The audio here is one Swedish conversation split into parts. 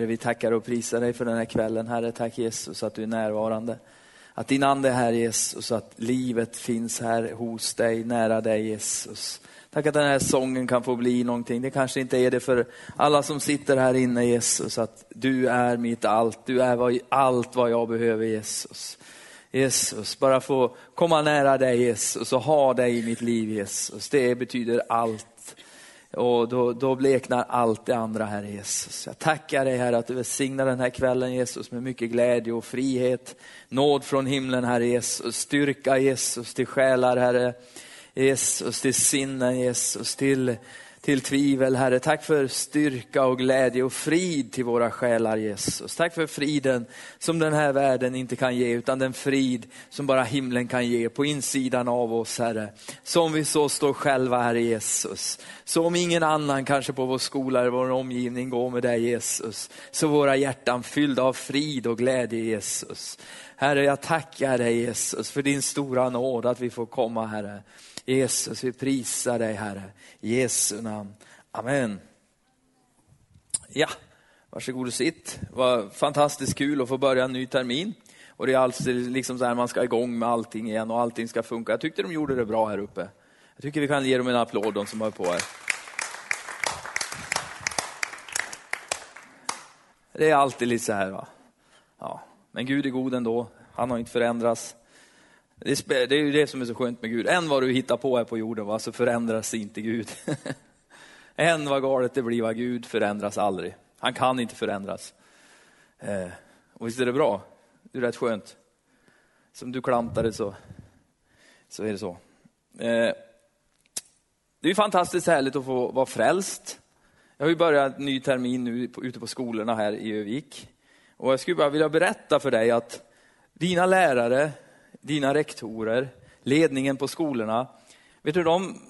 Herre, vi tackar och prisar dig för den här kvällen. Herre, tack Jesus att du är närvarande. Att din ande är här Jesus, att livet finns här hos dig, nära dig Jesus. Tack att den här sången kan få bli någonting. Det kanske inte är det för alla som sitter här inne Jesus, att du är mitt allt. Du är allt vad jag behöver Jesus. Jesus, bara få komma nära dig Jesus och ha dig i mitt liv Jesus. Det betyder allt. Och då, då bleknar allt det andra, Herre Jesus. Jag tackar dig, Herre, att du välsignar den här kvällen, Jesus, med mycket glädje och frihet. Nåd från himlen, Herre Jesus. Styrka, Jesus, till själar, Herre. Jesus, till sinnen, Jesus, till till tvivel, Herre. Tack för styrka och glädje och frid till våra själar, Jesus. Tack för friden som den här världen inte kan ge, utan den frid som bara himlen kan ge på insidan av oss, Herre. Som vi så står själva, Herre Jesus. Som ingen annan kanske på vår skola eller vår omgivning går med dig, Jesus, så våra hjärtan fyllda av frid och glädje, Jesus. Herre, jag tackar dig Jesus för din stora nåd att vi får komma, Herre. Jesus, vi prisar dig Herre. I Jesu namn. Amen. Ja, varsågod och sitt. Det var fantastiskt kul att få börja en ny termin. Och det är alltid liksom så här man ska igång med allting igen och allting ska funka. Jag tyckte de gjorde det bra här uppe. Jag tycker vi kan ge dem en applåd, de som har på här. Det är alltid lite så här va. Ja, men Gud är god ändå. Han har inte förändrats. Det är ju det som är så skönt med Gud. Än vad du hittar på här på jorden va, så förändras inte Gud. Än vad galet det blir, va, Gud förändras aldrig. Han kan inte förändras. Eh, och visst är det bra? Det är rätt skönt. Som du klantade så, så är det så. Eh, det är fantastiskt härligt att få vara frälst. Jag har ju börjat en ny termin nu ute på skolorna här i Övik. Och jag skulle bara vilja berätta för dig att dina lärare, dina rektorer, ledningen på skolorna. Vet du, de,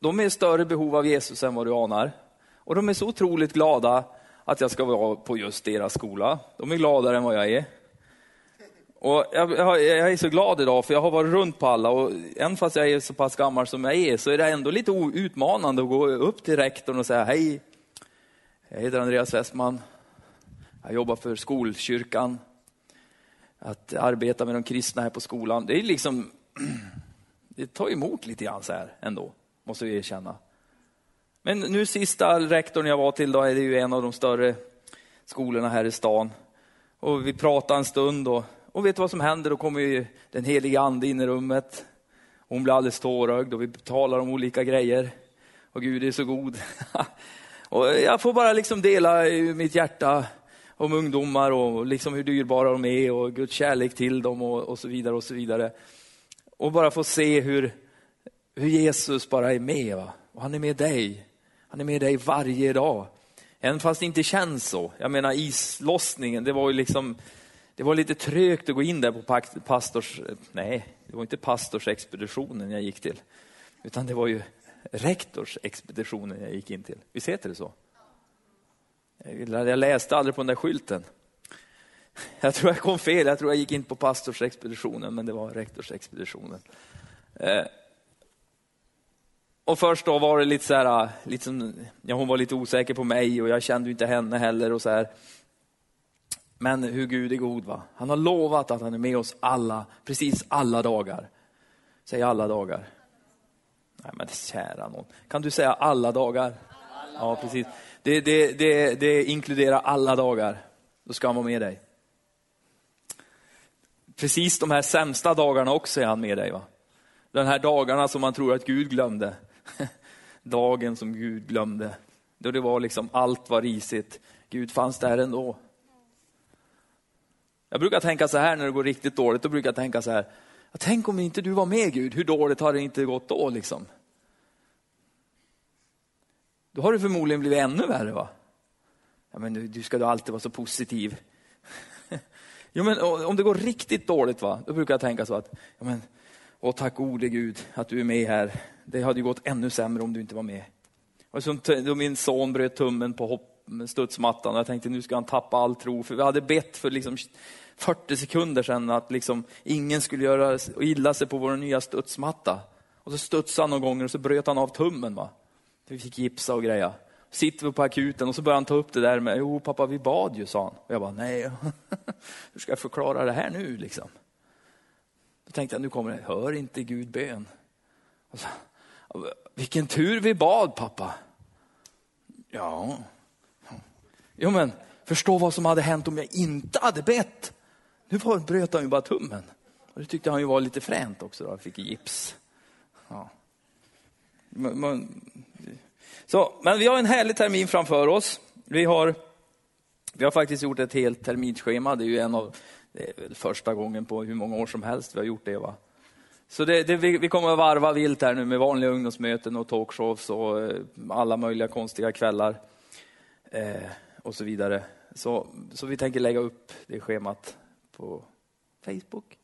de är i större behov av Jesus än vad du anar. Och de är så otroligt glada att jag ska vara på just deras skola. De är gladare än vad jag är. Och jag, jag, jag, är så glad idag för jag har varit runt på alla och även fast jag är så pass gammal som jag är så är det ändå lite utmanande att gå upp till rektorn och säga hej, jag heter Andreas Westman, jag jobbar för skolkyrkan att arbeta med de kristna här på skolan, det är liksom, det tar emot lite grann så här ändå, måste vi erkänna. Men nu sista rektorn jag var till då är det ju en av de större skolorna här i stan. Och vi pratade en stund och, och vet du vad som händer? Då kommer ju den heliga ande in i rummet. Hon blir alldeles tårögd och vi talar om olika grejer. Och Gud är så god. och jag får bara liksom dela mitt hjärta om ungdomar och liksom hur dyrbara de är och Guds kärlek till dem och, och så vidare. Och så vidare. Och bara få se hur, hur Jesus bara är med. Va? Och han är med dig. Han är med dig varje dag. Även fast det inte känns så. Jag menar islossningen, det var ju liksom, det var lite trögt att gå in där på pastors, nej, det var inte pastorsexpeditionen jag gick till. Utan det var ju rektorsexpeditionen jag gick in till. Visst heter det så? Jag läste aldrig på den där skylten. Jag tror jag kom fel, jag tror jag gick in på pastorsexpeditionen, men det var rektorsexpeditionen. Eh, och först då var det lite så här, liksom, ja, hon var lite osäker på mig och jag kände inte henne heller och så här. Men hur Gud är god va. Han har lovat att han är med oss alla, precis alla dagar. Säg alla dagar. Nej men kära någon. Kan du säga alla dagar? Alla ja precis. Det, det, det, det inkluderar alla dagar. Då ska han vara med dig. Precis de här sämsta dagarna också är han med dig. Va? De här dagarna som man tror att Gud glömde. Dagen som Gud glömde. Då det var liksom allt var risigt. Gud fanns där ändå. Jag brukar tänka så här när det går riktigt dåligt. Då brukar jag tänka så här. Tänk om inte du var med Gud, hur dåligt har det inte gått då? Liksom? Då har det förmodligen blivit ännu värre. va? Ja, men du, du ska då alltid vara så positiv. jo, men om det går riktigt dåligt, va? då brukar jag tänka så att, ja, men, åh, tack gode Gud att du är med här. Det hade ju gått ännu sämre om du inte var med. Och så, då min son bröt tummen på hopp, studsmattan och jag tänkte nu ska han tappa all tro. För vi hade bett för liksom 40 sekunder sedan att liksom ingen skulle göra illa sig på vår nya studsmatta. Och så studsade han några gånger och så bröt han av tummen. Va? Vi fick gipsa och greja. sitter vi på akuten och så börjar han ta upp det där med, jo pappa vi bad ju, sa han. Och jag bara, nej, hur ska jag förklara det här nu liksom? Då tänkte jag, nu kommer det, hör inte Gud bön? Så, Vilken tur vi bad pappa. Ja. Jo men, förstå vad som hade hänt om jag inte hade bett. Nu bröt han ju bara tummen. Och det tyckte han ju var lite fränt också, då. han fick gips. Ja. Man, så, men vi har en härlig termin framför oss. Vi har, vi har faktiskt gjort ett helt terminschema. Det är ju en av, det är första gången på hur många år som helst vi har gjort det. Va? Så det, det, vi, vi, kommer att varva vilt här nu med vanliga ungdomsmöten och talkshows och eh, alla möjliga konstiga kvällar eh, och så vidare. Så, så vi tänker lägga upp det schemat på Facebook,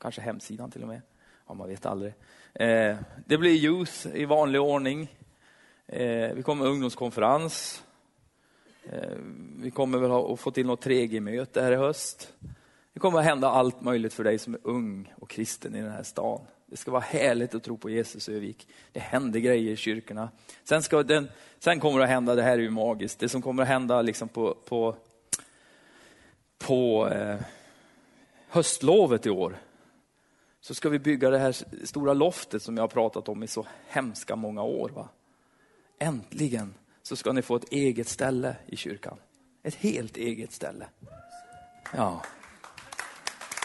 kanske hemsidan till och med. Ja, man vet aldrig. Eh, det blir youth i vanlig ordning. Eh, vi kommer ungdomskonferens. Eh, vi kommer väl ha, att få till något 3G-möte här i höst. Det kommer att hända allt möjligt för dig som är ung och kristen i den här stan. Det ska vara härligt att tro på Jesus Övik. Det händer grejer i kyrkorna. Sen, ska den, sen kommer det att hända, det här är ju magiskt, det som kommer att hända liksom på, på, på eh, höstlovet i år. Så ska vi bygga det här stora loftet som jag har pratat om i så hemska många år. Va? Äntligen så ska ni få ett eget ställe i kyrkan. Ett helt eget ställe. Ja.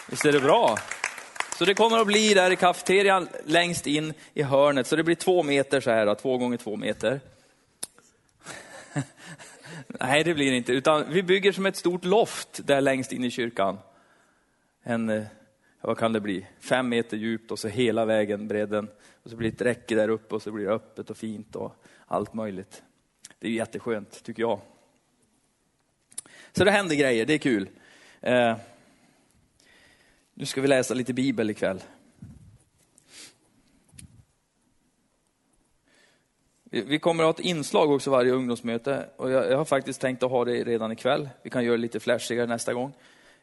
Visst är det bra? Så det kommer att bli där i kafeterian längst in i hörnet. Så det blir två meter så här, då, två gånger två meter. Nej, det blir det inte. Utan vi bygger som ett stort loft där längst in i kyrkan. En, eh, vad kan det bli, fem meter djupt och så hela vägen bredden. Och så blir det ett räcke där uppe och så blir det öppet och fint och allt möjligt. Det är jätteskönt, tycker jag. Så det händer grejer, det är kul. Eh, nu ska vi läsa lite bibel ikväll. Vi kommer att ha ett inslag också varje ungdomsmöte och jag, har faktiskt tänkt att ha det redan ikväll. Vi kan göra det lite flashigare nästa gång.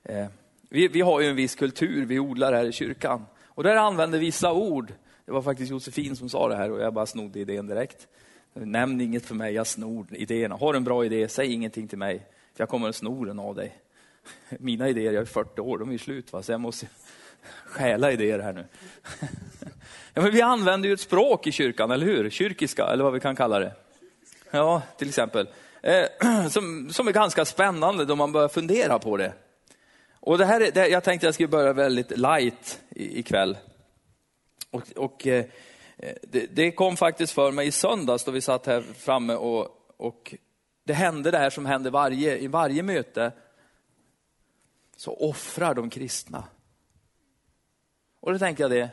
Eh, vi, vi, har ju en viss kultur vi odlar här i kyrkan och där använder vissa ord. Det var faktiskt Josefin som sa det här och jag bara snodde idén direkt. Nämn inget för mig, jag snor idéerna. Har du en bra idé, säg ingenting till mig, för jag kommer att sno den av dig. Mina idéer, jag är 40 år, de är slut, va? så jag måste stjäla idéer här nu. Ja, men vi använder ju ett språk i kyrkan, eller hur? Kyrkiska, eller vad vi kan kalla det. Ja, till exempel. Eh, som, som är ganska spännande då man börjar fundera på det. Och det här är, det, jag tänkte jag skulle börja väldigt light ikväll. Och, och eh, Eh, det, det, kom faktiskt för mig i söndags då vi satt här framme och, och det hände det här som händer varje, i varje möte. Så offrar de kristna. Och då tänker jag det,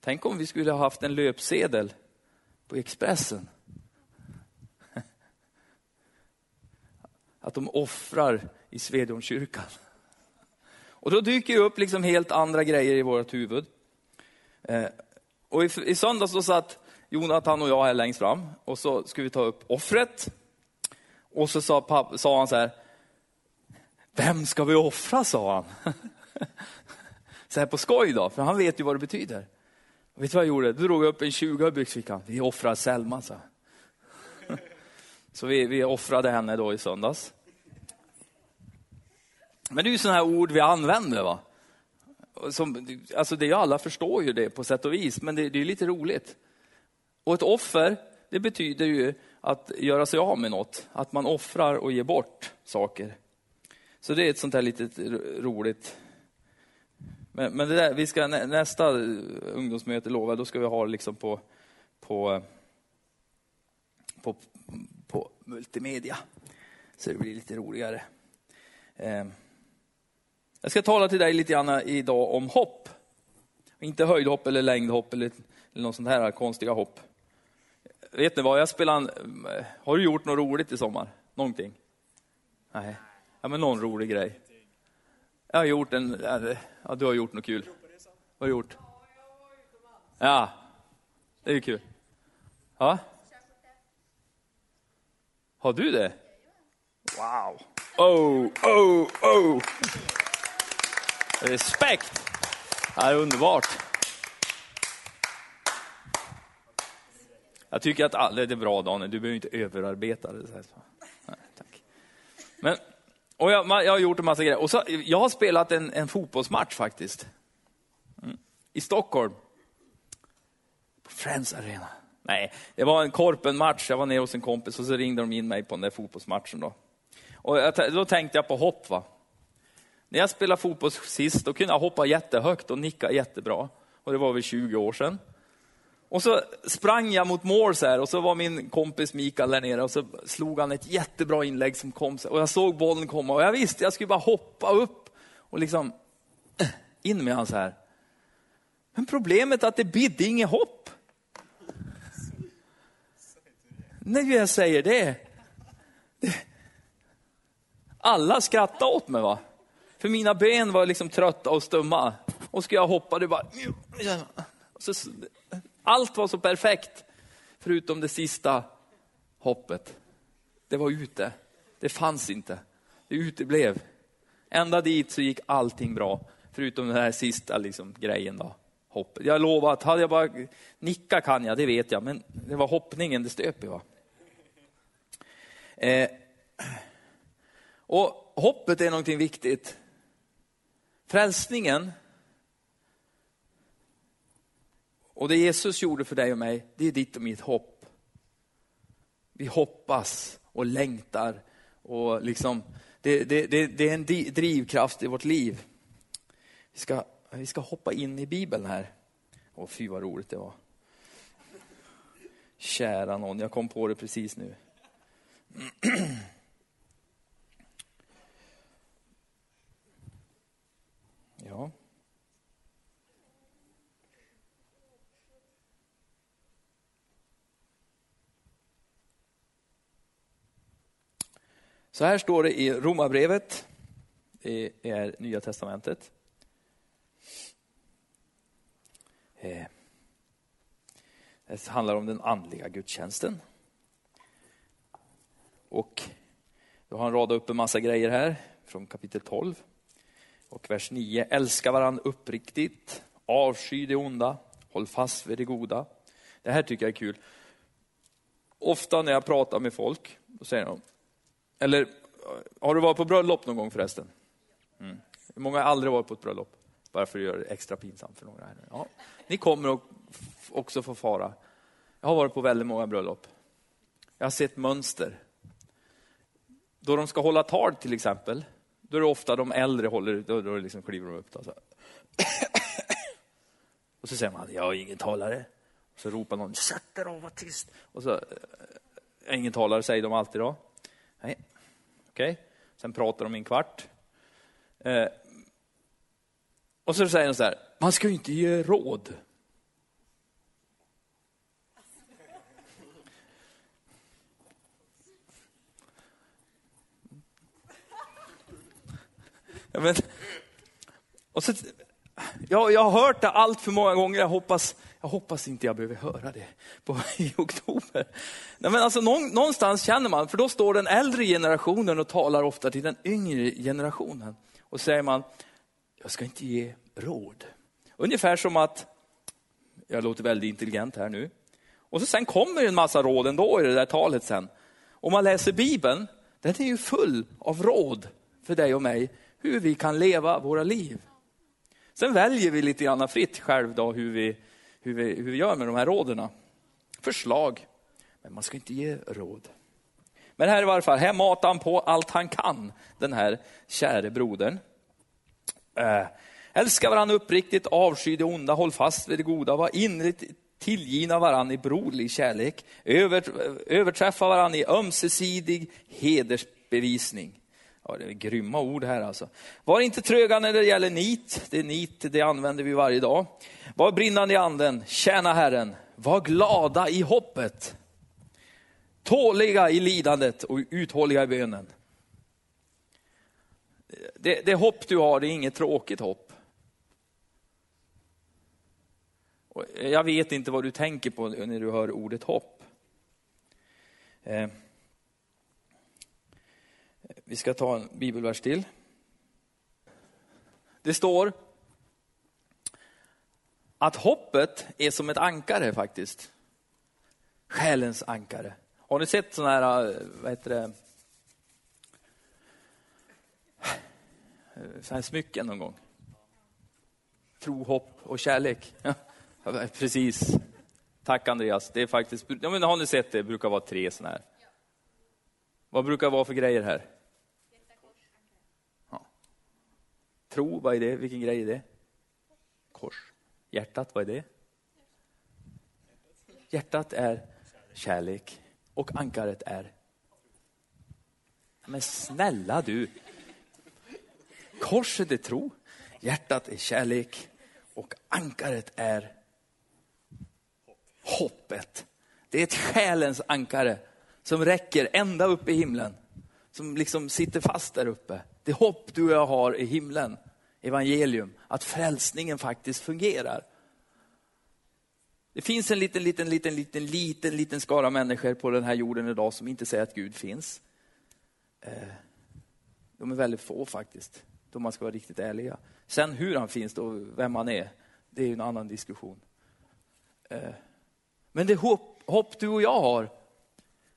tänk om vi skulle ha haft en löpsedel på Expressen. Att de offrar i Svedjonkyrkan. Och då dyker det upp liksom helt andra grejer i vårt huvud. Eh, och i, i söndags så satt Jonathan och jag här längst fram och så skulle vi ta upp offret. Och så sa, papp, sa han så här, vem ska vi offra, sa han. så här på skoj då, för han vet ju vad det betyder. Och vet du vad jag gjorde? Då drog jag upp en 20 i byxfickan. Vi offrar Selma, så. så vi, vi offrade henne då i söndags. Men det är ju sådana här ord vi använder. va? Som, alltså det är alla förstår ju det på sätt och vis, men det, det är lite roligt. Och ett offer, det betyder ju att göra sig av med något. Att man offrar och ger bort saker. Så det är ett sånt här litet roligt. Men, men det där, vi ska, nästa ungdomsmöte lovar då ska vi ha liksom på, på, på, på multimedia. Så det blir lite roligare. Eh. Jag ska tala till dig lite grann idag om hopp. Inte höjdhopp eller längdhopp eller, eller något sånt här konstiga hopp. Vet ni vad, jag spelar, en... har du gjort något roligt i sommar? Någonting? Nej, ja, men någon rolig grej. Jag har gjort en, ja, du har gjort något kul. Vad har du gjort? Ja, det är ju kul. Ja? Har du det? Wow. Oh, oh, oh. Respekt! Det är underbart. Jag tycker att alla, det är bra Daniel, du behöver inte överarbeta det. Nej, tack. Men, och jag, jag har gjort en massa grejer. Och så, jag har spelat en, en fotbollsmatch faktiskt. Mm. I Stockholm. På Friends Arena. Nej, det var en korpenmatch. Jag var nere hos en kompis och så ringde de in mig på den där fotbollsmatchen. Då, och jag, då tänkte jag på hopp. Va? När jag spelade fotboll sist, då kunde jag hoppa jättehögt och nicka jättebra. Och det var väl 20 år sedan. Och så sprang jag mot mål så här, och så var min kompis Mikael där nere och så slog han ett jättebra inlägg som kom. Och jag såg bollen komma och jag visste, jag skulle bara hoppa upp och liksom in med han så här. Men problemet är att det bidde inget hopp. När jag säger det. Alla skrattade åt mig va. För mina ben var liksom trötta och stumma. Och ska jag hoppa, det bara... Så, allt var så perfekt, förutom det sista hoppet. Det var ute. Det fanns inte. Det uteblev. Ända dit så gick allting bra, förutom den här sista liksom, grejen. Då. Hoppet. Jag lovar att hade jag bara nicka kan jag, det vet jag, men det var hoppningen det stöp i. Eh, och hoppet är någonting viktigt. Frälsningen, och det Jesus gjorde för dig och mig, det är ditt och mitt hopp. Vi hoppas och längtar och liksom, det, det, det, det är en drivkraft i vårt liv. Vi ska, vi ska hoppa in i Bibeln här. Åh, fy vad roligt det var. Kära någon, jag kom på det precis nu. Ja. Så här står det i Romarbrevet, det är Nya Testamentet. Eh, det handlar om den andliga gudstjänsten. Och då har radat upp en massa grejer här från kapitel 12. Och vers 9. Älska varandra uppriktigt, avsky det onda, håll fast vid det goda. Det här tycker jag är kul. Ofta när jag pratar med folk, då säger de, eller har du varit på bröllop någon gång förresten? Mm. Många har aldrig varit på ett bröllop, bara för att göra det extra pinsamt för några. Här. Ja. Ni kommer också få fara. Jag har varit på väldigt många bröllop. Jag har sett mönster. Då de ska hålla tal till exempel, då är det ofta de äldre håller, då, då liksom kliver de upp. Då, så. Och så säger man, jag är ingen talare. Och så ropar någon, sätt dig då, var tyst. Och så, eh, ingen talare säger de alltid då. Nej, okej. Okay. Sen pratar de i en kvart. Eh, och så säger de så här, man ska ju inte ge råd. Men, och så, jag, jag har hört det allt för många gånger, jag hoppas, jag hoppas inte jag behöver höra det på, i oktober. Nej, men alltså, någonstans känner man, för då står den äldre generationen och talar ofta till den yngre generationen. Och säger man, jag ska inte ge råd. Ungefär som att, jag låter väldigt intelligent här nu. Och så sen kommer en massa råd ändå i det där talet sen. Om man läser Bibeln, den är ju full av råd för dig och mig hur vi kan leva våra liv. Sen väljer vi lite grann fritt själv då hur vi, hur vi, hur vi gör med de här råden. Förslag, men man ska inte ge råd. Men här i varje fall, här matar han på allt han kan, den här käre brodern. Eh, äh, älska varandra uppriktigt, avsky det onda, håll fast vid det goda, var innerligt tillgivna varandra i broderlig kärlek, över, överträffa varandra i ömsesidig hedersbevisning. Ja, det är grymma ord här alltså. Var inte tröga när det gäller nit. Det är nit, det använder vi varje dag. Var brinnande i anden, tjäna Herren. Var glada i hoppet. Tåliga i lidandet och uthålliga i bönen. Det, det hopp du har, det är inget tråkigt hopp. Jag vet inte vad du tänker på när du hör ordet hopp. Eh, vi ska ta en bibelvers till. Det står att hoppet är som ett ankare faktiskt. Själens ankare. Har ni sett sådana här, eh, vad heter det, eh, så här smycken någon gång? Tro, hopp och kärlek. Ja, precis. Tack Andreas. Det är faktiskt, ja, men har ni sett det? Det brukar vara tre sådana här. Vad brukar det vara för grejer här? Ja. Tro, vad är det? Vilken grej är det? Kors. Hjärtat, vad är det? Hjärtat är kärlek och ankaret är... Men snälla du! Korset är tro, hjärtat är kärlek och ankaret är hoppet. Det är ett själens ankare som räcker ända upp i himlen. Som liksom sitter fast där uppe. Det hopp du och jag har i himlen, evangelium, att frälsningen faktiskt fungerar. Det finns en liten, liten, liten, liten, liten, liten skara människor på den här jorden idag som inte säger att Gud finns. Eh, de är väldigt få faktiskt, om man ska vara riktigt ärliga. Sen hur han finns och vem han är, det är en annan diskussion. Eh, men det hopp, hopp du och jag har,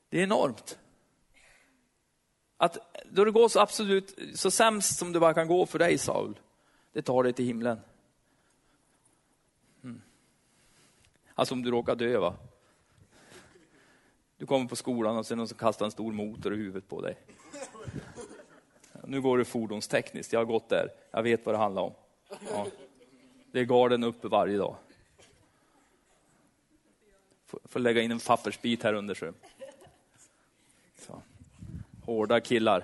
det är enormt. Att då det går så absolut så sämst som det bara kan gå för dig Saul, det tar dig till himlen. Mm. Alltså om du råkar dö va. Du kommer på skolan och sen någon som kastar en stor motor i huvudet på dig. Nu går det fordonstekniskt, jag har gått där. Jag vet vad det handlar om. Ja. Det är garden uppe varje dag. Får lägga in en pappersbit här under. Så. så. Hårda killar.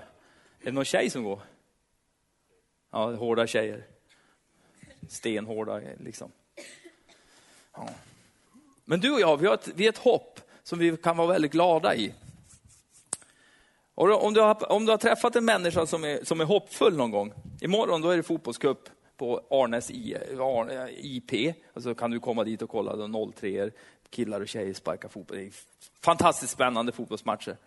Är det någon tjej som går? Ja, hårda tjejer. Stenhårda liksom. Ja. Men du och jag, vi har, ett, vi har ett hopp som vi kan vara väldigt glada i. Och om, du har, om du har träffat en människa som är, som är hoppfull någon gång, imorgon då är det fotbollscup på Arnes IP, och så kan du komma dit och kolla, 03 killar och tjejer sparkar fotboll. Det är fantastiskt spännande fotbollsmatcher.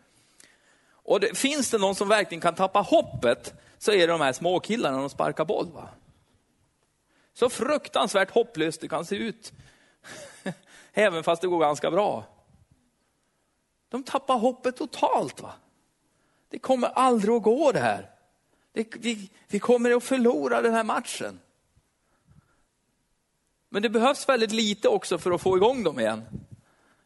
Och det, finns det någon som verkligen kan tappa hoppet så är det de här småkillarna när de sparkar boll. Va? Så fruktansvärt hopplöst det kan se ut. Även fast det går ganska bra. De tappar hoppet totalt. va. Det kommer aldrig att gå det här. Det, vi, vi kommer att förlora den här matchen. Men det behövs väldigt lite också för att få igång dem igen.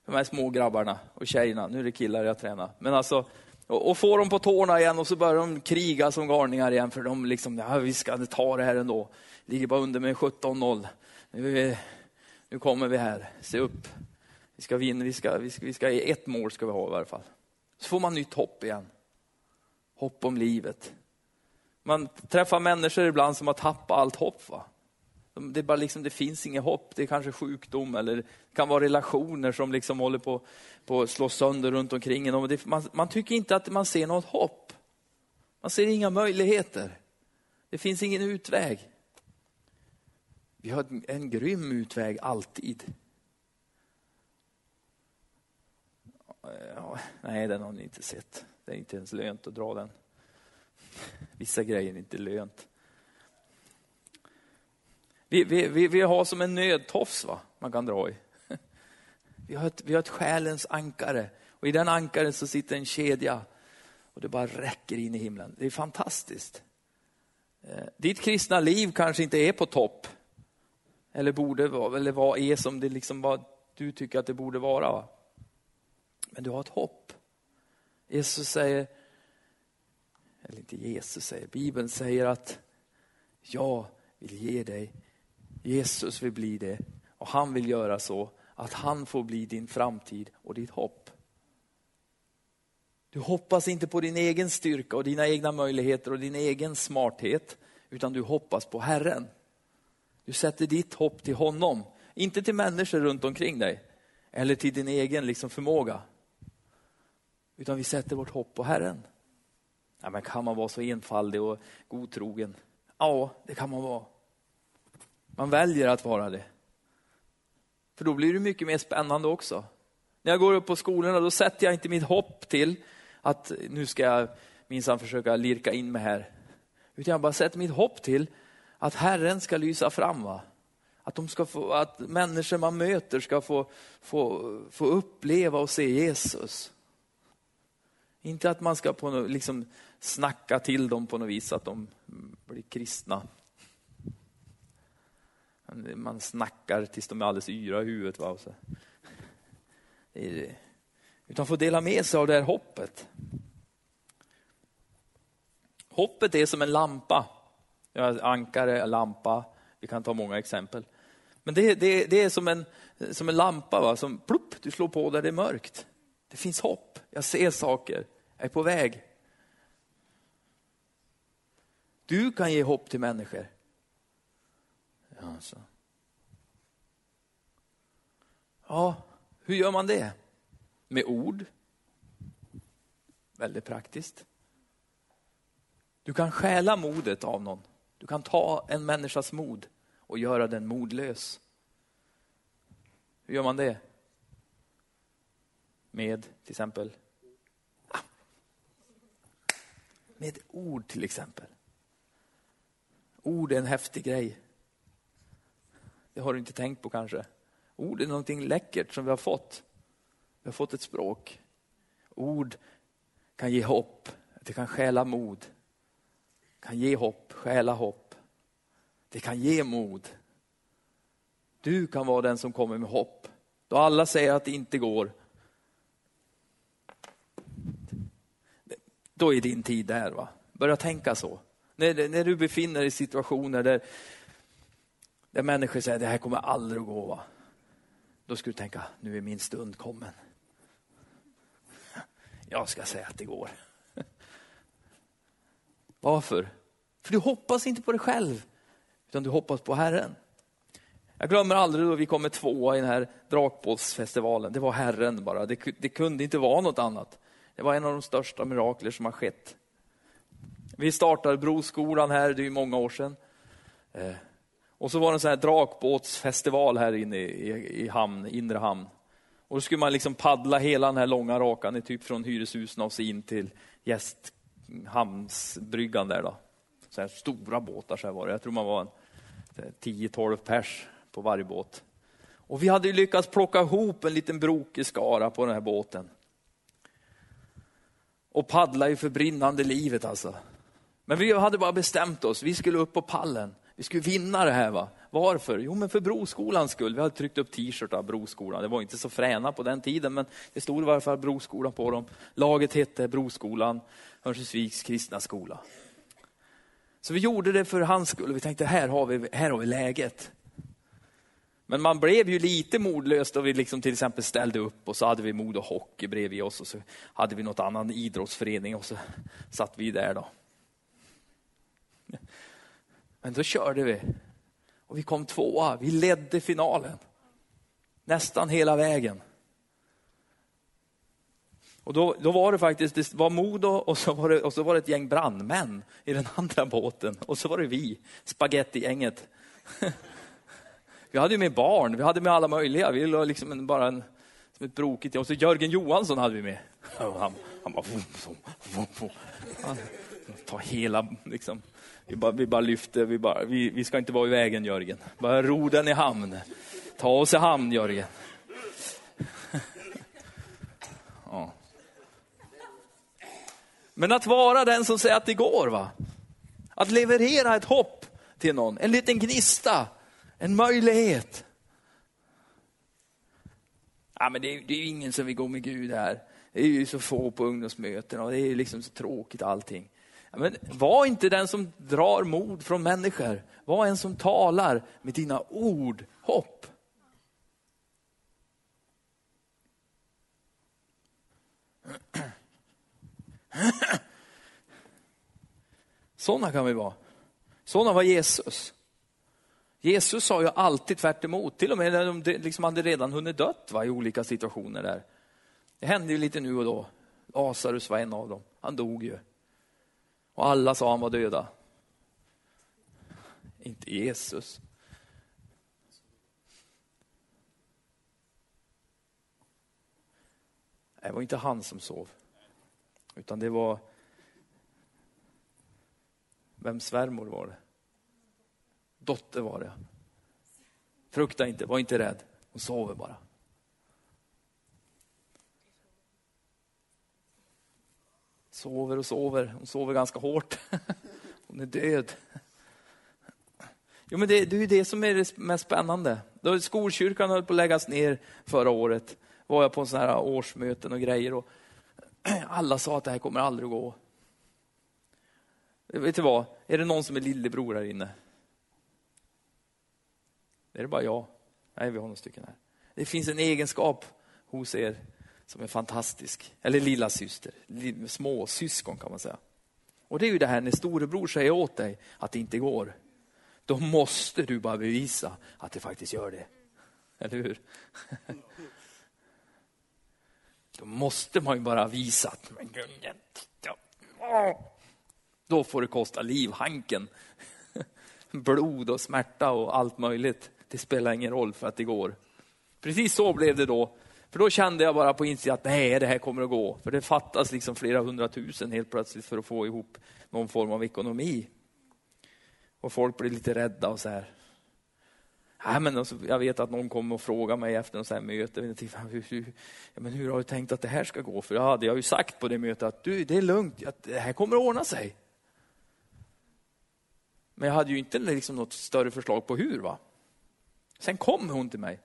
De här små grabbarna och tjejerna, nu är det killar jag tränar. Men alltså, och, och få dem på tårna igen och så börjar de kriga som galningar igen för de liksom, ja vi ska ta det här ändå. Ligger bara under med 17-0. Nu, nu kommer vi här, se upp. Vi ska vinna, vi ska, vi ska, vi ska, ett mål ska vi ha i varje fall. Så får man nytt hopp igen. Hopp om livet. Man träffar människor ibland som har tappat allt hopp. Va? Det, bara liksom, det finns inget hopp, det är kanske sjukdom eller det kan vara relationer som liksom håller på, på att slå sönder runt omkring en. Det, man, man tycker inte att man ser något hopp. Man ser inga möjligheter. Det finns ingen utväg. Vi har en, en grym utväg alltid. Ja, nej, den har ni inte sett. Det är inte ens lönt att dra den. Vissa grejer är inte lönt. Vi, vi, vi, vi har som en nödtofs va? man kan dra i. Vi har, ett, vi har ett själens ankare och i den ankaren så sitter en kedja och det bara räcker in i himlen. Det är fantastiskt. Eh, ditt kristna liv kanske inte är på topp. Eller borde vara, eller vad är som det liksom vad du tycker att det borde vara. Va? Men du har ett hopp. Jesus säger, eller inte Jesus säger, Bibeln säger att jag vill ge dig Jesus vill bli det och han vill göra så att han får bli din framtid och ditt hopp. Du hoppas inte på din egen styrka och dina egna möjligheter och din egen smarthet, utan du hoppas på Herren. Du sätter ditt hopp till honom, inte till människor runt omkring dig eller till din egen liksom förmåga. Utan vi sätter vårt hopp på Herren. Ja, men kan man vara så enfaldig och godtrogen? Ja, det kan man vara. Man väljer att vara det. För då blir det mycket mer spännande också. När jag går upp på skolorna då sätter jag inte mitt hopp till att nu ska jag minsann försöka lirka in mig här. Utan jag bara sätter mitt hopp till att Herren ska lysa fram. Va? Att, de ska få, att människor man möter ska få, få, få uppleva och se Jesus. Inte att man ska på något, liksom snacka till dem på något vis att de blir kristna. Man snackar tills de är alldeles yra i huvudet. Va? Så. Utan få dela med sig av det här hoppet. Hoppet är som en lampa. Ankare, lampa, vi kan ta många exempel. Men det, det, det är som en, som en lampa va? som plupp, du slår på där det är mörkt. Det finns hopp, jag ser saker, jag är på väg. Du kan ge hopp till människor. Alltså. Ja, hur gör man det? Med ord. Väldigt praktiskt. Du kan stjäla modet av någon. Du kan ta en människas mod och göra den modlös. Hur gör man det? Med till exempel med ord till exempel. Ord är en häftig grej. Det har du inte tänkt på kanske. Ord är någonting läckert som vi har fått. Vi har fått ett språk. Ord kan ge hopp, det kan stjäla mod. kan ge hopp, stjäla hopp. Det kan ge mod. Du kan vara den som kommer med hopp. Då alla säger att det inte går. Då är din tid där. va. Börja tänka så. När, när du befinner dig i situationer där, där människor säger det här kommer aldrig att gå. Va? Då ska du tänka, nu är min stund kommen. Jag ska säga att det går. Varför? För du hoppas inte på dig själv, utan du hoppas på Herren. Jag glömmer aldrig då vi kom med tvåa i den här Drakbåtsfestivalen. Det var Herren bara, det, det kunde inte vara något annat. Det var en av de största mirakler som har skett. Vi startade Broskolan här, det är många år sedan. Eh, och så var det en sån här drakbåtsfestival här inne i, i hamn, inre hamn. Och då skulle man liksom paddla hela den här långa rakan, typ från hyreshusen och så in till gästhamnsbryggan där då. Så här stora båtar så här var det. Jag tror man var 10-12 pers på varje båt. Och vi hade lyckats plocka ihop en liten brokig skara på den här båten. Och paddla ju för brinnande livet alltså. Men vi hade bara bestämt oss, vi skulle upp på pallen. Vi skulle vinna det här. va. Varför? Jo, men för Broskolans skull. Vi hade tryckt upp t-shirtar av Broskolan. Det var inte så fräna på den tiden, men det stod i varje fall Broskolan på dem. Laget hette Broskolan, Örnsköldsviks kristna skola. Så vi gjorde det för hans skull. Vi tänkte, här har vi, här har vi läget. Men man blev ju lite modlös då vi liksom till exempel ställde upp och så hade vi Modo Hockey bredvid oss och så hade vi något annan idrottsförening och så satt vi där då. Men då körde vi. Och vi kom tvåa, vi ledde finalen. Nästan hela vägen. Och då, då var det faktiskt, det var Modo och så var, det, och så var det ett gäng brandmän i den andra båten. Och så var det vi, spagettigänget. Vi hade med barn, vi hade med alla möjliga. Vi la liksom en, bara en, som ett brokigt Och så Jörgen Johansson hade vi med. Han, han bara... Han, ta hela, liksom. Vi bara, vi bara lyfter, vi, bara, vi, vi ska inte vara i vägen Jörgen. Bara ro den i hamn. Ta oss i hamn Jörgen. Ja. Men att vara den som säger att det går, va? Att leverera ett hopp till någon, en liten gnista, en möjlighet. Ja, men det, är, det är ingen som vill gå med Gud här. Det är ju så få på ungdomsmöten och det är liksom så tråkigt allting. Men var inte den som drar mod från människor. Var en som talar med dina ord hopp. Sådana kan vi vara. Sådana var Jesus. Jesus sa ju alltid tvärt emot. till och med när de liksom hade redan hunnit dött va, i olika situationer där. Det hände ju lite nu och då. Lazarus var en av dem. Han dog ju. Och alla sa han var döda. Inte Jesus. Det var inte han som sov. Utan det var... Vem svärmor var det? Dotter var det. Frukta inte, var inte rädd. Hon sover bara. Sover och sover. Hon sover ganska hårt. Hon är död. Jo, men det, det är det som är det mest spännande. Då skolkyrkan höll på att läggas ner förra året. var jag på sådana här årsmöten och grejer. Och alla sa att det här kommer aldrig att gå. Vet du vad? Är det någon som är lillebror här inne? Är det bara jag? Nej, vi har några stycken här. Det finns en egenskap hos er som är fantastisk. Eller lilla syster, små syskon kan man säga. Och det är ju det här när storebror säger åt dig att det inte går. Då måste du bara bevisa att det faktiskt gör det. Eller hur? Då måste man ju bara visa att då får det kosta livhanken. Blod och smärta och allt möjligt. Det spelar ingen roll för att det går. Precis så blev det då. För då kände jag bara på insidan att nej, det här kommer att gå. För det fattas liksom flera hundratusen helt plötsligt för att få ihop någon form av ekonomi. Och folk blir lite rädda och så här. Nej, men alltså, jag vet att någon kommer och frågar mig efter något så här möte. Hur, hur, men hur har du tänkt att det här ska gå? För jag hade jag ju sagt på det mötet att du, det är lugnt, att det här kommer att ordna sig. Men jag hade ju inte liksom något större förslag på hur. va? Sen kom hon till mig.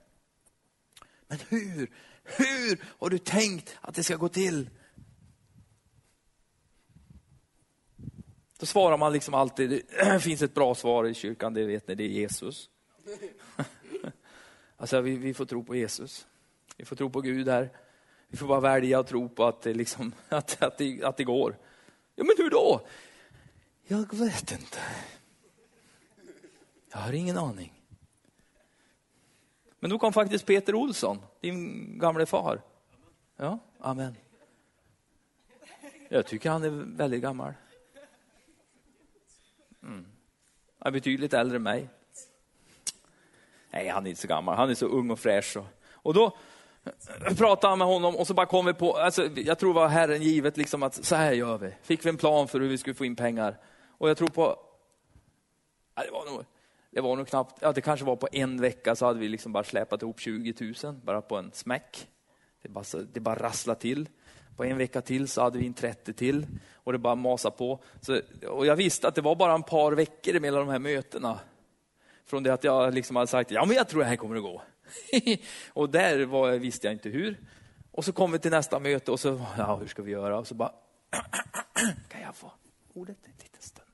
Men hur, hur har du tänkt att det ska gå till? Då svarar man liksom alltid, det finns ett bra svar i kyrkan, det vet ni, det är Jesus. Alltså vi, vi får tro på Jesus. Vi får tro på Gud här. Vi får bara välja att tro på att det, liksom, att, att, det, att det går. Ja, men hur då? Jag vet inte. Jag har ingen aning. Men då kom faktiskt Peter Olsson, din gamle far. Ja, amen. Jag tycker han är väldigt gammal. Mm. Han är betydligt äldre än mig. Nej, han är inte så gammal. Han är så ung och fräsch. Och, och då pratade han med honom och så bara kom vi på, alltså, jag tror det var Herren givet liksom att så här gör vi. Fick vi en plan för hur vi skulle få in pengar. Och jag tror på, ja, det var nog det var nog knappt, ja det kanske var på en vecka så hade vi liksom bara släpat ihop 20 000 bara på en smäck. Det bara, det bara rasslade till. På en vecka till så hade vi en 30 till och det bara masade på. Så, och jag visste att det var bara en par veckor mellan de här mötena. Från det att jag liksom hade sagt, ja men jag tror det här kommer att gå. och där var, visste jag inte hur. Och så kom vi till nästa möte och så, ja hur ska vi göra? Och så bara, kan jag få ordet en liten stund?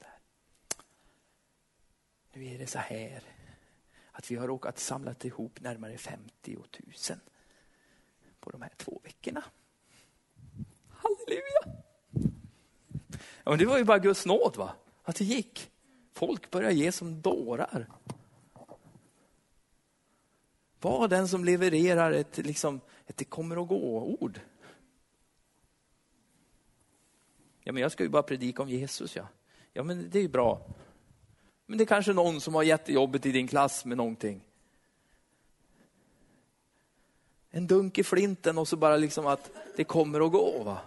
Nu är det så här att vi har råkat samla ihop närmare 50 000 på de här två veckorna. Halleluja! Ja, men det var ju bara Guds nåd va? Att det gick. Folk började ge som dårar. Var den som levererar ett, liksom, ett det kommer att gå-ord. Ja, men jag ska ju bara predika om Jesus. Ja, ja men det är ju bra. Men det är kanske någon som har jättejobbet i din klass med någonting. En dunk i flinten och så bara liksom att det kommer att gå. Va?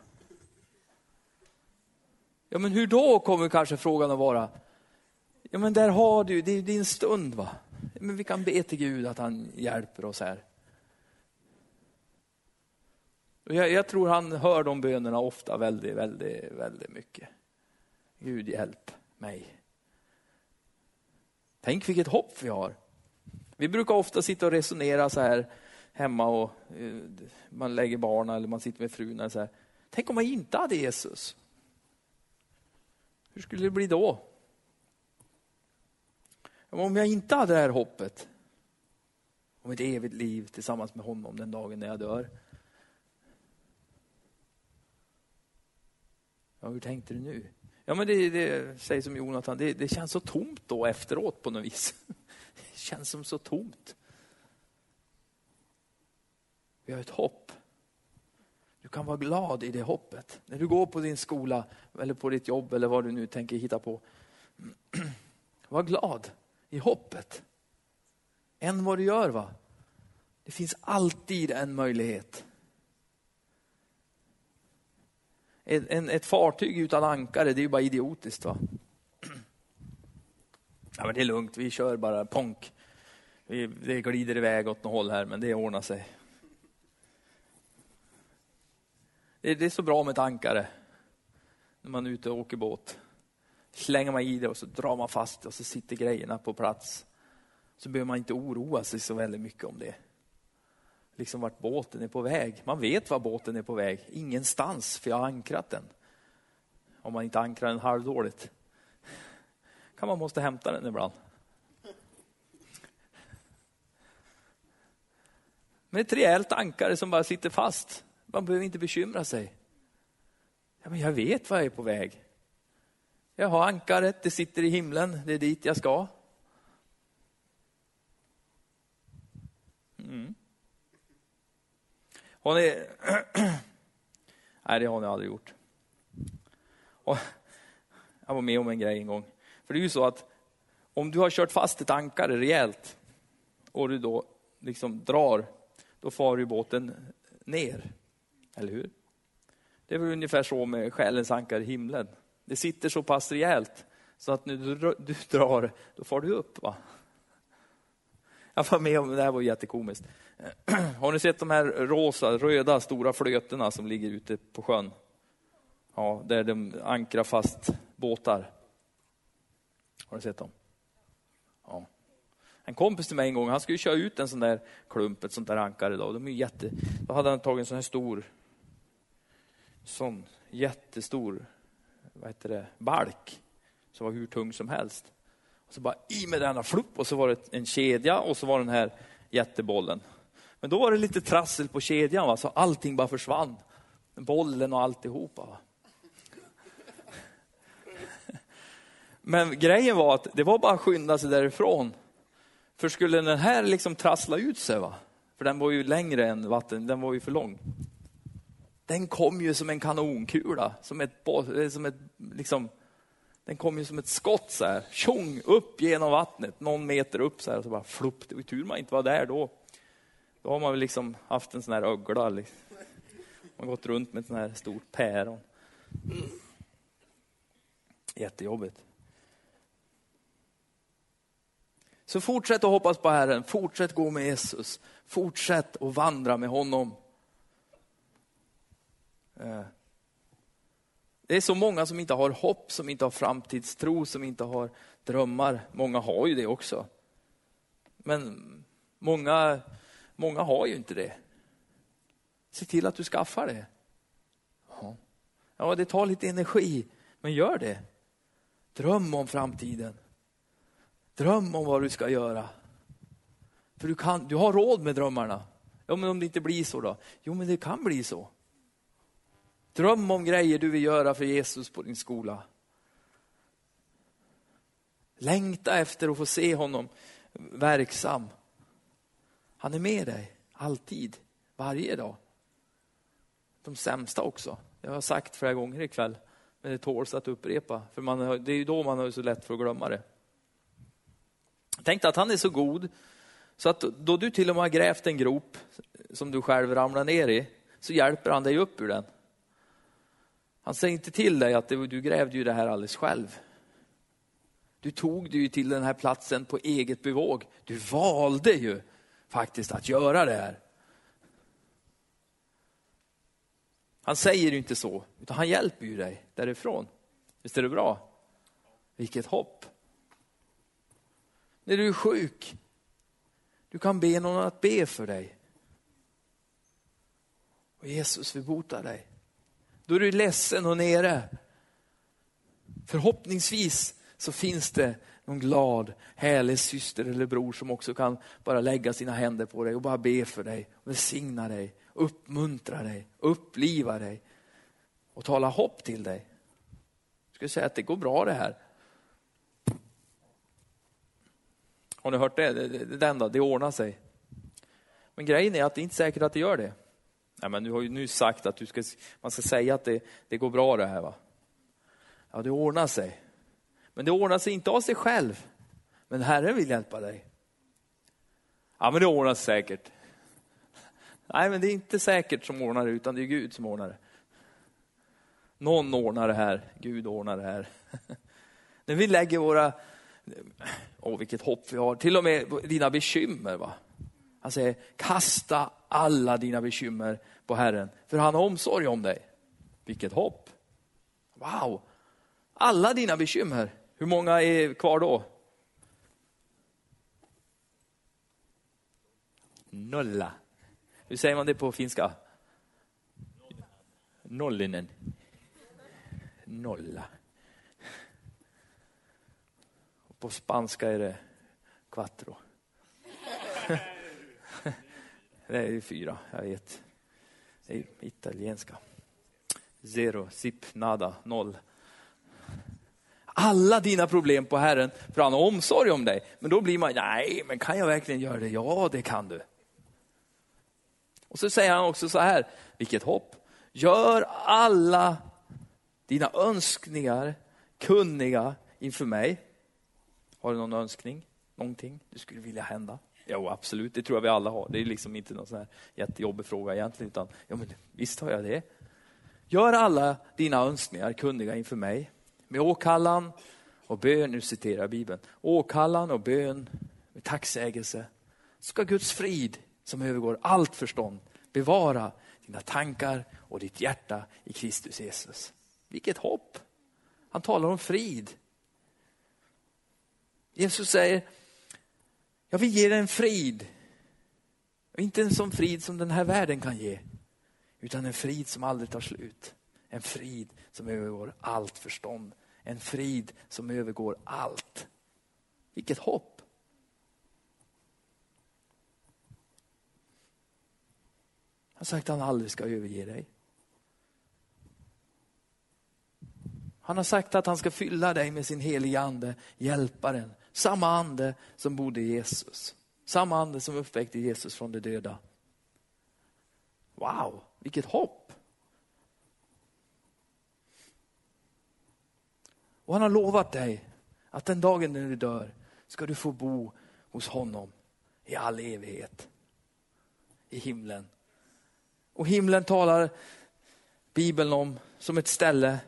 Ja men hur då kommer kanske frågan att vara. Ja men där har du, det är din stund va. Men vi kan be till Gud att han hjälper oss här. Jag, jag tror han hör de bönerna ofta väldigt, väldigt, väldigt mycket. Gud hjälp mig. Tänk vilket hopp vi har. Vi brukar ofta sitta och resonera så här hemma och eh, man lägger barnen eller man sitter med frun. Och så här. Tänk om man inte hade Jesus? Hur skulle det bli då? Om jag inte hade det här hoppet om ett evigt liv tillsammans med honom den dagen när jag dör. Ja, hur tänkte du nu? Ja, men det, det säger som Jonathan, det, det, känns så tomt då efteråt på något vis. Det känns som så tomt. Vi har ett hopp. Du kan vara glad i det hoppet. När du går på din skola eller på ditt jobb eller vad du nu tänker hitta på. Var glad i hoppet. Än vad du gör va. Det finns alltid en möjlighet. En, ett fartyg utan ankare, det är ju bara idiotiskt. Va? Ja, men det är lugnt, vi kör bara ponk. det glider iväg åt något håll här, men det ordnar sig. Det är så bra med ett ankare när man är ute och åker båt. Slänger man i det och så drar man fast det och så sitter grejerna på plats. Så behöver man inte oroa sig så väldigt mycket om det. Liksom vart båten är på väg. Man vet var båten är på väg. Ingenstans, för jag har ankrat den. Om man inte ankrar den halvdåligt. kan man måste hämta den ibland. Men ett rejält ankare som bara sitter fast. Man behöver inte bekymra sig. Ja, men jag vet var jag är på väg. Jag har ankaret, det sitter i himlen, det är dit jag ska. Mm. Har ni... Nej, det har ni aldrig gjort. Och jag var med om en grej en gång. För det är ju så att om du har kört fast ett ankare rejält och du då liksom drar, då far ju båten ner. Eller hur? Det är väl ungefär så med själens ankare i himlen. Det sitter så pass rejält så att när du, du drar, då far du upp. Va? Jag var med om det här var jättekomiskt. Har ni sett de här rosa, röda, stora flötena som ligger ute på sjön? Ja, där de ankrar fast båtar. Har ni sett dem? Ja. En kompis till mig en gång, han skulle köra ut en sån där klump, ett sånt där ankare. Då. De är jätte, då hade han tagit en sån här stor, sån jättestor, vad heter det, balk som var hur tung som helst. Och så bara i med denna flupp, och så var det en kedja och så var den här jättebollen. Men då var det lite trassel på kedjan, va? så allting bara försvann. Bollen och alltihopa. Va? Men grejen var att det var bara att skynda sig därifrån. För skulle den här liksom trassla ut sig, va? för den var ju längre än vatten, den var ju för lång. Den kom ju som en kanonkula, som ett, som ett liksom, den kom ju som ett skott så här, tjong, upp genom vattnet, någon meter upp så här, och så bara flopp, Det var tur man inte var där då. Då har man väl liksom haft en sån här ögla. Liksom. Man har gått runt med ett sån här stort päron. Jättejobbigt. Så fortsätt att hoppas på Herren, fortsätt gå med Jesus, fortsätt att vandra med honom. Eh. Det är så många som inte har hopp, som inte har framtidstro, som inte har drömmar. Många har ju det också. Men många, många har ju inte det. Se till att du skaffar det. Ja, det tar lite energi, men gör det. Dröm om framtiden. Dröm om vad du ska göra. För du, kan, du har råd med drömmarna. Ja, men om det inte blir så då? Jo, men det kan bli så. Dröm om grejer du vill göra för Jesus på din skola. Längta efter att få se honom verksam. Han är med dig, alltid, varje dag. De sämsta också. Jag har sagt flera gånger ikväll, men det tåls att upprepa. För man, det är ju då man har så lätt för att glömma det. Tänk att han är så god, så att då du till och med har grävt en grop som du själv ramlar ner i, så hjälper han dig upp ur den. Han säger inte till dig att du grävde ju det här alldeles själv. Du tog dig ju till den här platsen på eget bevåg. Du valde ju faktiskt att göra det här. Han säger ju inte så, utan han hjälper ju dig därifrån. Visst är det bra? Vilket hopp. När du är sjuk, du kan be någon att be för dig. Och Jesus vill bota dig. Då är du ledsen och nere. Förhoppningsvis så finns det någon glad, härlig syster eller bror som också kan bara lägga sina händer på dig och bara be för dig, välsigna dig, uppmuntra dig, uppliva dig och tala hopp till dig. Jag skulle säga att det går bra det här. Har ni hört det? Den då, det ordnar sig. Men grejen är att det är inte säkert att det gör det. Nej, men du har ju nu sagt att du ska, man ska säga att det, det går bra det här. va? Ja, det ordnar sig. Men det ordnar sig inte av sig själv. Men Herren vill hjälpa dig. Ja, men det ordnar sig säkert. Nej, men det är inte säkert som ordnar det, utan det är Gud som ordnar det. Någon ordnar det här, Gud ordnar det här. När vi lägger våra Åh, vilket hopp vi har. Till och med dina bekymmer. Va? Han säger, kasta alla dina bekymmer på Herren, för han har omsorg om dig. Vilket hopp. Wow! Alla dina bekymmer. Hur många är kvar då? Nolla. Hur säger man det på finska? Nollinen. Nolla. På spanska är det quattro. Det är fyra, jag vet. Det är italienska. Zero, sip, nada, noll. Alla dina problem på Herren, för han har omsorg om dig. Men då blir man, nej, men kan jag verkligen göra det? Ja, det kan du. Och så säger han också så här, vilket hopp. Gör alla dina önskningar kunniga inför mig. Har du någon önskning? Någonting du skulle vilja hända? Jo, absolut, det tror jag vi alla har. Det är liksom inte någon sån här jättejobbig fråga egentligen, utan ja, men visst har jag det. Gör alla dina önskningar kunniga inför mig med åkallan och bön, nu citerar jag Bibeln, åkallan och bön med tacksägelse. Ska Guds frid som övergår allt förstånd bevara dina tankar och ditt hjärta i Kristus Jesus. Vilket hopp! Han talar om frid. Jesus säger, jag vill ge dig en frid. inte en sån frid som den här världen kan ge, utan en frid som aldrig tar slut. En frid som övergår allt förstånd. En frid som övergår allt. Vilket hopp! Han har sagt att han aldrig ska överge dig. Han har sagt att han ska fylla dig med sin heliga ande, hjälparen. Samma ande som bodde i Jesus. Samma ande som uppväckte Jesus från de döda. Wow, vilket hopp! Och han har lovat dig att den dagen när du dör ska du få bo hos honom i all evighet. I himlen. Och himlen talar Bibeln om som ett ställe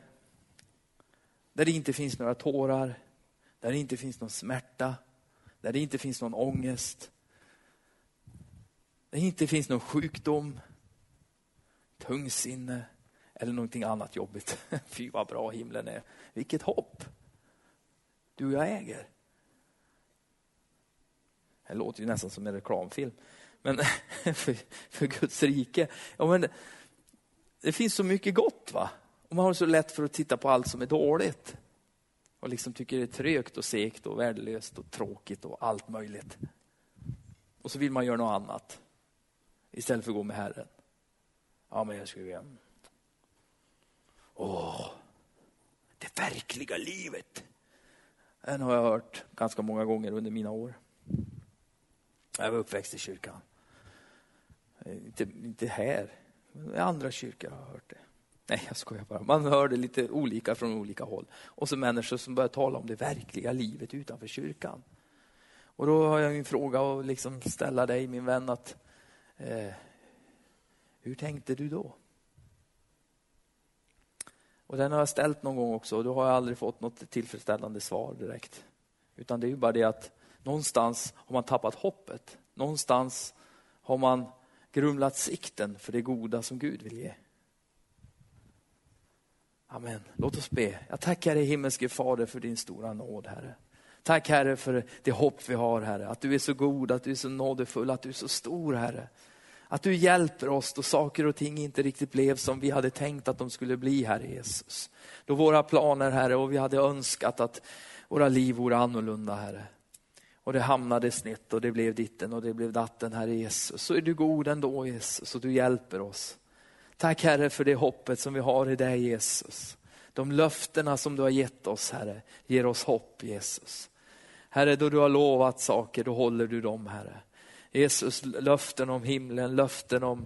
där det inte finns några tårar, där det inte finns någon smärta, där det inte finns någon ångest. Där det inte finns någon sjukdom, tungsinne eller någonting annat jobbigt. Fy vad bra himlen är. Vilket hopp du och jag äger. Det låter ju nästan som en reklamfilm. Men för, för Guds rike. Ja, men det finns så mycket gott va? Och man har så lätt för att titta på allt som är dåligt. Och liksom tycker det är trögt och segt och värdelöst och tråkigt och allt möjligt. Och så vill man göra något annat. Istället för att gå med Herren. Ja, men jag skulle vilja... Åh, det verkliga livet. Den har jag hört ganska många gånger under mina år. Jag var uppväxt i kyrkan. Eh, inte, inte här, men i andra kyrkor har jag hört det. Nej, jag skojar bara. Man hör det lite olika från olika håll. Och så människor som börjar tala om det verkliga livet utanför kyrkan. Och då har jag en fråga att liksom ställa dig, min vän, att eh, hur tänkte du då? Och den har jag ställt någon gång också och då har jag aldrig fått något tillfredsställande svar direkt. Utan det är ju bara det att någonstans har man tappat hoppet. Någonstans har man grumlat sikten för det goda som Gud vill ge. Amen. Låt oss be. Jag tackar dig himmelske Fader för din stora nåd, Herre. Tack Herre för det hopp vi har, Herre. Att du är så god, att du är så nådefull, att du är så stor, Herre. Att du hjälper oss då saker och ting inte riktigt blev som vi hade tänkt att de skulle bli, Herre Jesus. Då våra planer, Herre, och vi hade önskat att våra liv vore annorlunda, Herre. Och det hamnade snett och det blev ditten och det blev datten, Herre Jesus. Så är du god ändå, Jesus, och du hjälper oss. Tack Herre för det hoppet som vi har i dig Jesus. De löftena som du har gett oss Herre, ger oss hopp Jesus. Herre, då du har lovat saker, då håller du dem Herre. Jesus, löften om himlen, löften om,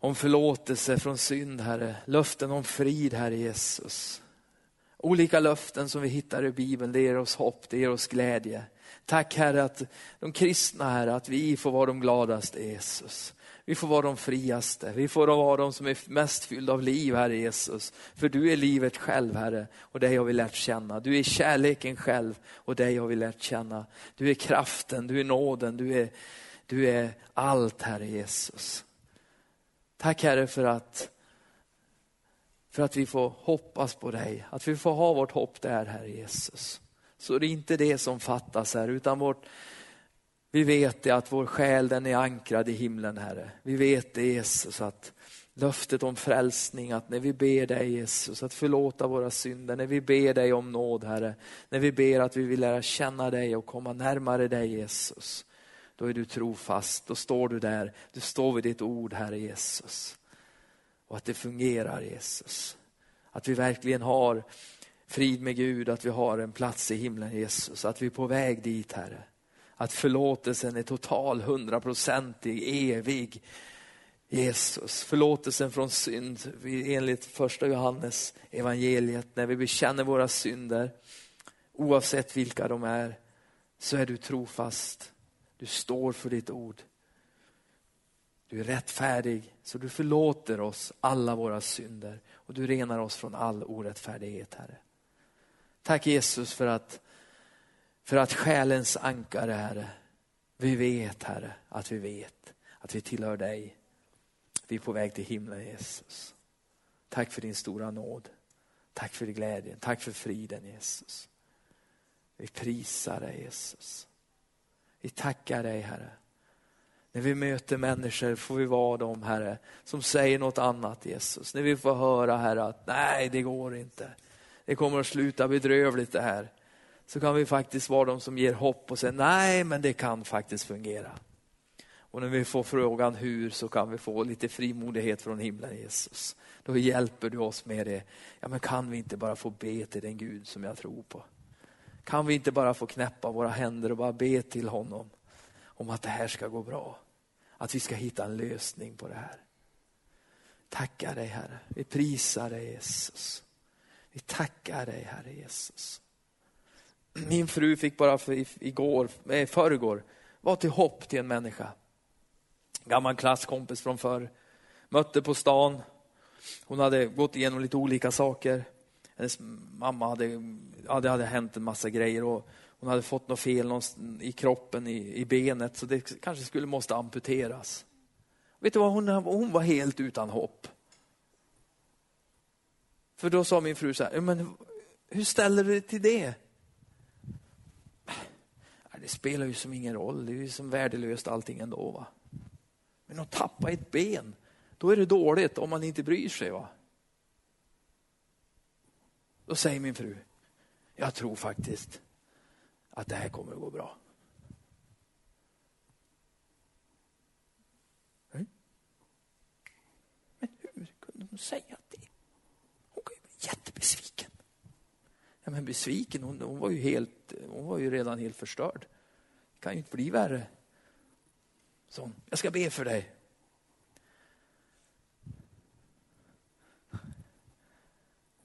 om förlåtelse från synd Herre. Löften om frid Herre Jesus. Olika löften som vi hittar i Bibeln, det ger oss hopp, det ger oss glädje. Tack Herre att de kristna Herre, att vi får vara de gladaste Jesus. Vi får vara de friaste. Vi får vara de som är mest fyllda av liv, Herre Jesus. För du är livet själv, Herre. Och dig har vi lärt känna. Du är kärleken själv och dig har vi lärt känna. Du är kraften, du är nåden, du är, du är allt, Herre Jesus. Tack Herre för att, för att vi får hoppas på dig. Att vi får ha vårt hopp där, Herre Jesus. Så det är inte det som fattas här, utan vårt, vi vet det att vår själ den är ankrad i himlen, Herre. Vi vet det Jesus, att löftet om frälsning, att när vi ber dig Jesus att förlåta våra synder, när vi ber dig om nåd Herre, när vi ber att vi vill lära känna dig och komma närmare dig Jesus, då är du trofast, då står du där, du står vid ditt ord Herre Jesus. Och att det fungerar Jesus. Att vi verkligen har frid med Gud, att vi har en plats i himlen Jesus, att vi är på väg dit Herre. Att förlåtelsen är total, hundraprocentig, evig. Jesus, förlåtelsen från synd enligt första Johannes evangeliet när vi bekänner våra synder, oavsett vilka de är, så är du trofast. Du står för ditt ord. Du är rättfärdig, så du förlåter oss alla våra synder och du renar oss från all orättfärdighet, Herre. Tack Jesus för att för att själens ankare, Herre, vi vet, Herre, att vi vet att vi tillhör dig. Vi är på väg till himlen, Jesus. Tack för din stora nåd. Tack för glädjen. Tack för friden, Jesus. Vi prisar dig, Jesus. Vi tackar dig, Herre. När vi möter människor får vi vara de, Herre, som säger något annat, Jesus. När vi får höra, Herre, att nej, det går inte. Det kommer att sluta bedrövligt det här så kan vi faktiskt vara de som ger hopp och säger nej, men det kan faktiskt fungera. Och när vi får frågan hur så kan vi få lite frimodighet från himlen Jesus. Då hjälper du oss med det. Ja, men kan vi inte bara få be till den Gud som jag tror på? Kan vi inte bara få knäppa våra händer och bara be till honom om att det här ska gå bra? Att vi ska hitta en lösning på det här. Tackar dig Herre. Vi prisar dig Jesus. Vi tackar dig Herre Jesus. Min fru fick bara för, igår, eh, förrgår vara till hopp till en människa. Gammal klasskompis från förr. Mötte på stan. Hon hade gått igenom lite olika saker. Hennes mamma hade, ja, det hade hänt en massa grejer och hon hade fått något fel i kroppen, i, i benet, så det kanske skulle måste amputeras. Vet du vad, hon, hon var helt utan hopp. För då sa min fru så här, men hur ställer du dig till det? Det spelar ju som ingen roll, det är ju som värdelöst allting ändå. Va? Men att tappa ett ben, då är det dåligt om man inte bryr sig. va? Då säger min fru, jag tror faktiskt att det här kommer att gå bra. Mm. Men hur kunde hon säga det? Hon kan ju bli jättebesviken. Ja, men besviken, hon, hon, var ju helt, hon var ju redan helt förstörd kan ju inte bli värre. Så, jag ska be för dig.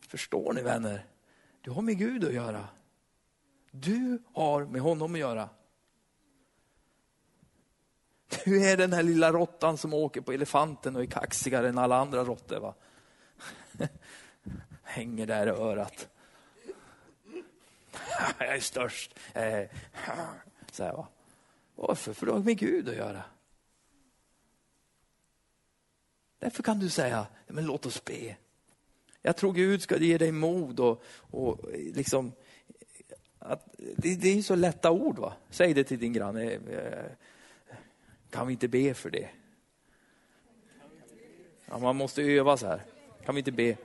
Förstår ni vänner? Du har med Gud att göra. Du har med honom att göra. Du är den här lilla råttan som åker på elefanten och är kaxigare än alla andra råttor. Va? Hänger där i örat. Jag är störst. Eh, Så här, va? Varför? För det har med Gud att göra. Därför kan du säga, men låt oss be. Jag tror Gud ska ge dig mod och, och liksom, att, det, det är så lätta ord. va? Säg det till din granne. Eh, kan vi inte be för det? Ja, man måste öva så här. Kan vi inte be?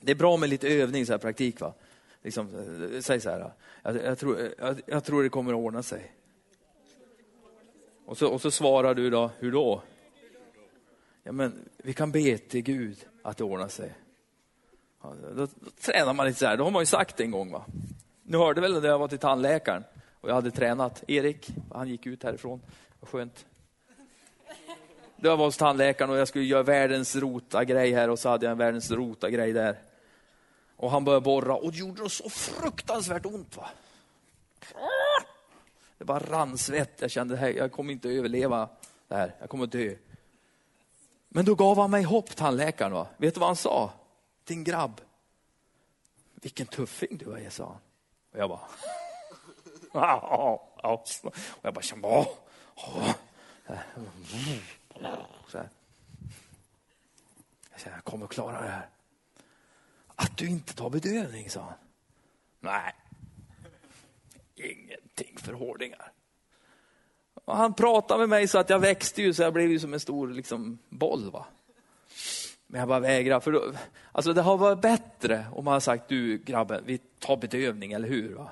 Det är bra med lite övning, så här, praktik. va? Liksom, eh, säg så här, jag, jag, tror, eh, jag, jag tror det kommer att ordna sig. Och så, och så svarar du då, hur då? Ja, men vi kan be till Gud att det ordnar sig. Ja, då, då, tränar man lite så här, det har man ju sagt en gång. va. Nu hörde väl när jag var till tandläkaren och jag hade tränat. Erik, han gick ut härifrån. Vad skönt. Jag var hos tandläkaren och jag skulle göra världens rota grej här och så hade jag en världens rota grej där. Och han började borra och det gjorde så fruktansvärt ont. va. Det bara rann svett. Jag kände att jag kommer inte överleva det här. Jag kommer dö. Men då gav han mig hopp, tandläkaren. Va? Vet du vad han sa? Din grabb. Vilken tuffing du är, sa han. Och jag bara. Och jag bara kände, ja. Så här. Jag jag kommer att klara det här. Att du inte tar bedövning, sa han. Nej, ingenting för hårdingar. Och han pratade med mig så att jag växte ju så jag blev ju som en stor liksom, boll. Va? Men jag bara vägrade. För då, alltså det har varit bättre om man har sagt, du grabben, vi tar bedövning, eller hur? Va?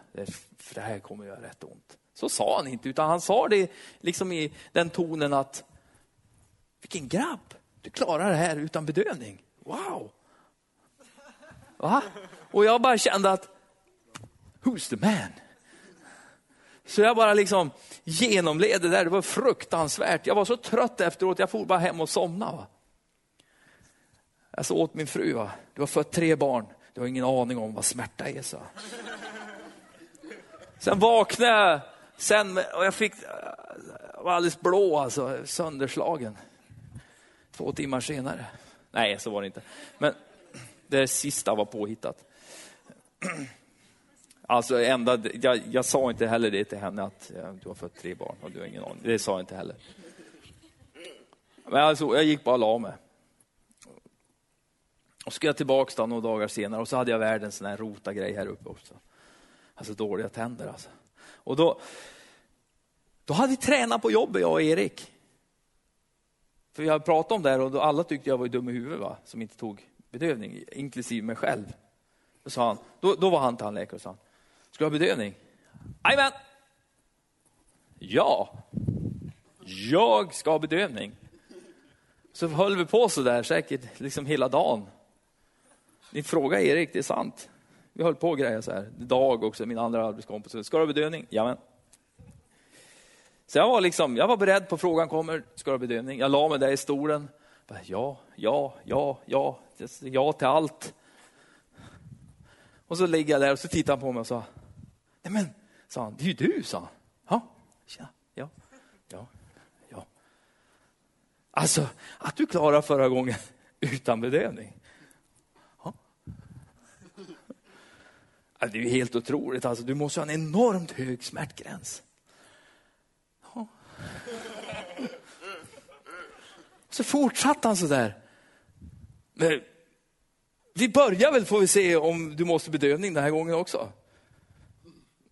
för det här kommer göra rätt ont. Så sa han inte, utan han sa det liksom i den tonen att, vilken grabb, du klarar det här utan bedövning. Wow! Va? Och jag bara kände att, who's the man? Så jag bara liksom genomled det där, det var fruktansvärt. Jag var så trött efteråt, jag for bara hem och somnade. Va? Jag sa åt min fru, va? du har fött tre barn, du har ingen aning om vad smärta är. Så. Sen vaknade jag sen, och jag fick, jag var alldeles blå, alltså, sönderslagen. Två timmar senare. Nej, så var det inte. Men det sista var påhittat. Alltså enda, jag, jag, sa inte heller det till henne att du har fött tre barn och du har ingen aning. Det sa jag inte heller. Men alltså, jag gick bara och la mig. Och så ska jag tillbaka några dagar senare och så hade jag världens sån här rota grej här uppe också. Alltså dåliga tänder alltså. Och då, då hade vi tränat på jobbet jag och Erik. För vi hade pratat om det här och då alla tyckte jag var dum i huvudet va? som inte tog bedövning, inklusive mig själv. Då, sa han, då, då var han tandläkare och sa, ska du ha bedövning? Jajamän! Ja, jag ska ha bedövning. Så höll vi på så där säkert liksom hela dagen. Din fråga Erik, det är sant. Vi höll på och grejer så här. Dag också, min andra arbetskompis. Ska du ha bedövning? Jajamän. Så jag var, liksom, jag var beredd på frågan kommer, ska du ha bedövning? Jag la mig där i stolen. Ja, ja, ja, ja, ja till allt. Och så ligger jag där och så tittar han på mig och sa, nej men, sa han, det är ju du, sa han. Ja, tja, ja, ja, ja. Alltså, att du klarade förra gången utan bedövning. Ja. Det är ju helt otroligt, alltså, du måste ha en enormt hög smärtgräns. Ja. Så fortsatte han så där. Vi börjar väl får vi se om du måste bedövning den här gången också.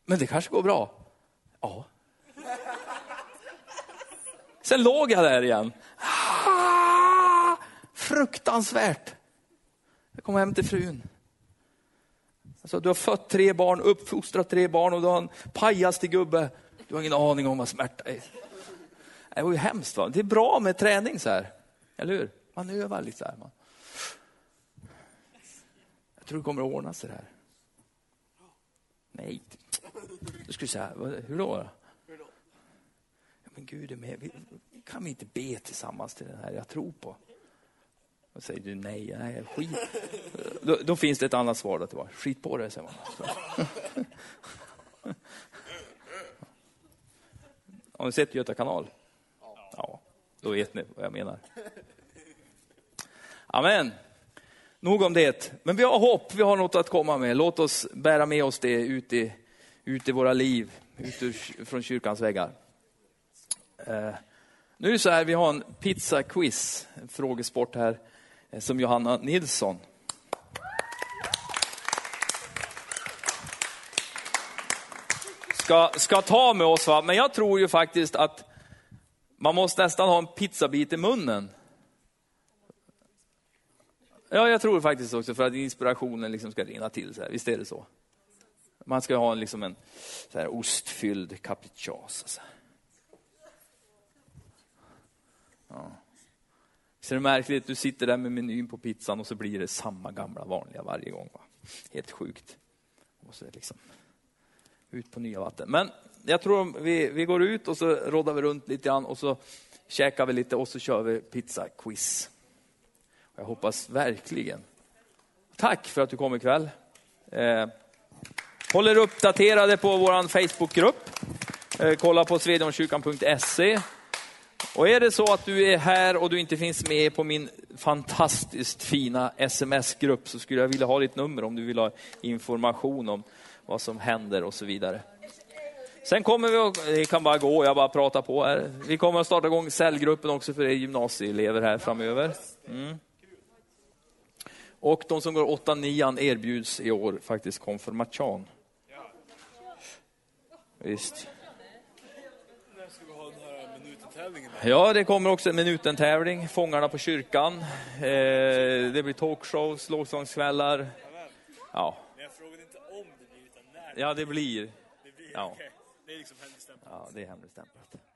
Men det kanske går bra. Ja. Sen låg jag där igen. Ah, fruktansvärt. Jag kom hem till frun. Alltså, du har fött tre barn, uppfostrat tre barn och du har en pajastig gubbe. Du har ingen aning om vad smärta är. Det var ju hemskt. Va? Det är bra med träning så här. Eller hur? Man övar lite så här. Man tror det kommer att ordna sig det här. Nej. Du skulle säga, hur då? Ja, men Gud är med. kan vi inte be tillsammans till den här jag tror på? Och säger du nej, nej, skit. Då, då finns det ett annat svar. Då, till skit på det, säger man. Har ni sett Göta kanal? Ja, då vet ni vad jag menar. Amen. Nog om det. Men vi har hopp, vi har något att komma med. Låt oss bära med oss det ut i, ut i våra liv, ut ur, från kyrkans väggar. Eh, nu är det så här, vi har en pizza-quiz, en frågesport här, eh, som Johanna Nilsson ska, ska ta med oss. Va? Men jag tror ju faktiskt att man måste nästan ha en pizzabit i munnen Ja, jag tror faktiskt också för att inspirationen liksom ska rinna till. Så här. Visst är det så? Man ska ha liksom en så här, ostfylld capricciosa. Ja. Ser är det märkligt, du sitter där med menyn på pizzan och så blir det samma gamla vanliga varje gång. Va? Helt sjukt. Och så liksom ut på nya vatten. Men jag tror vi, vi går ut och så roddar vi runt lite grann och så käkar vi lite och så kör vi pizza-quiz. Jag hoppas verkligen. Tack för att du kom ikväll. Eh, håll er uppdaterade på vår Facebookgrupp. Eh, kolla på svedjenkyrkan.se. Och är det så att du är här och du inte finns med på min fantastiskt fina sms-grupp så skulle jag vilja ha ditt nummer om du vill ha information om vad som händer och så vidare. Sen kommer vi, att, det kan bara gå, jag bara pratar på här. Vi kommer att starta igång cellgruppen också för er gymnasieelever här framöver. Mm. Och de som går 8-9 erbjuds i år faktiskt konfirmation. Visst. Ja, det kommer också en minuten-tävling, Fångarna på kyrkan. Eh, det blir talkshows, lovsångskvällar. Ja. Jag frågade inte om det blir, utan när ja, det blir. det blir. Ja. Okej. Det är liksom hemligstämplat. Ja, det är hemligstämplat.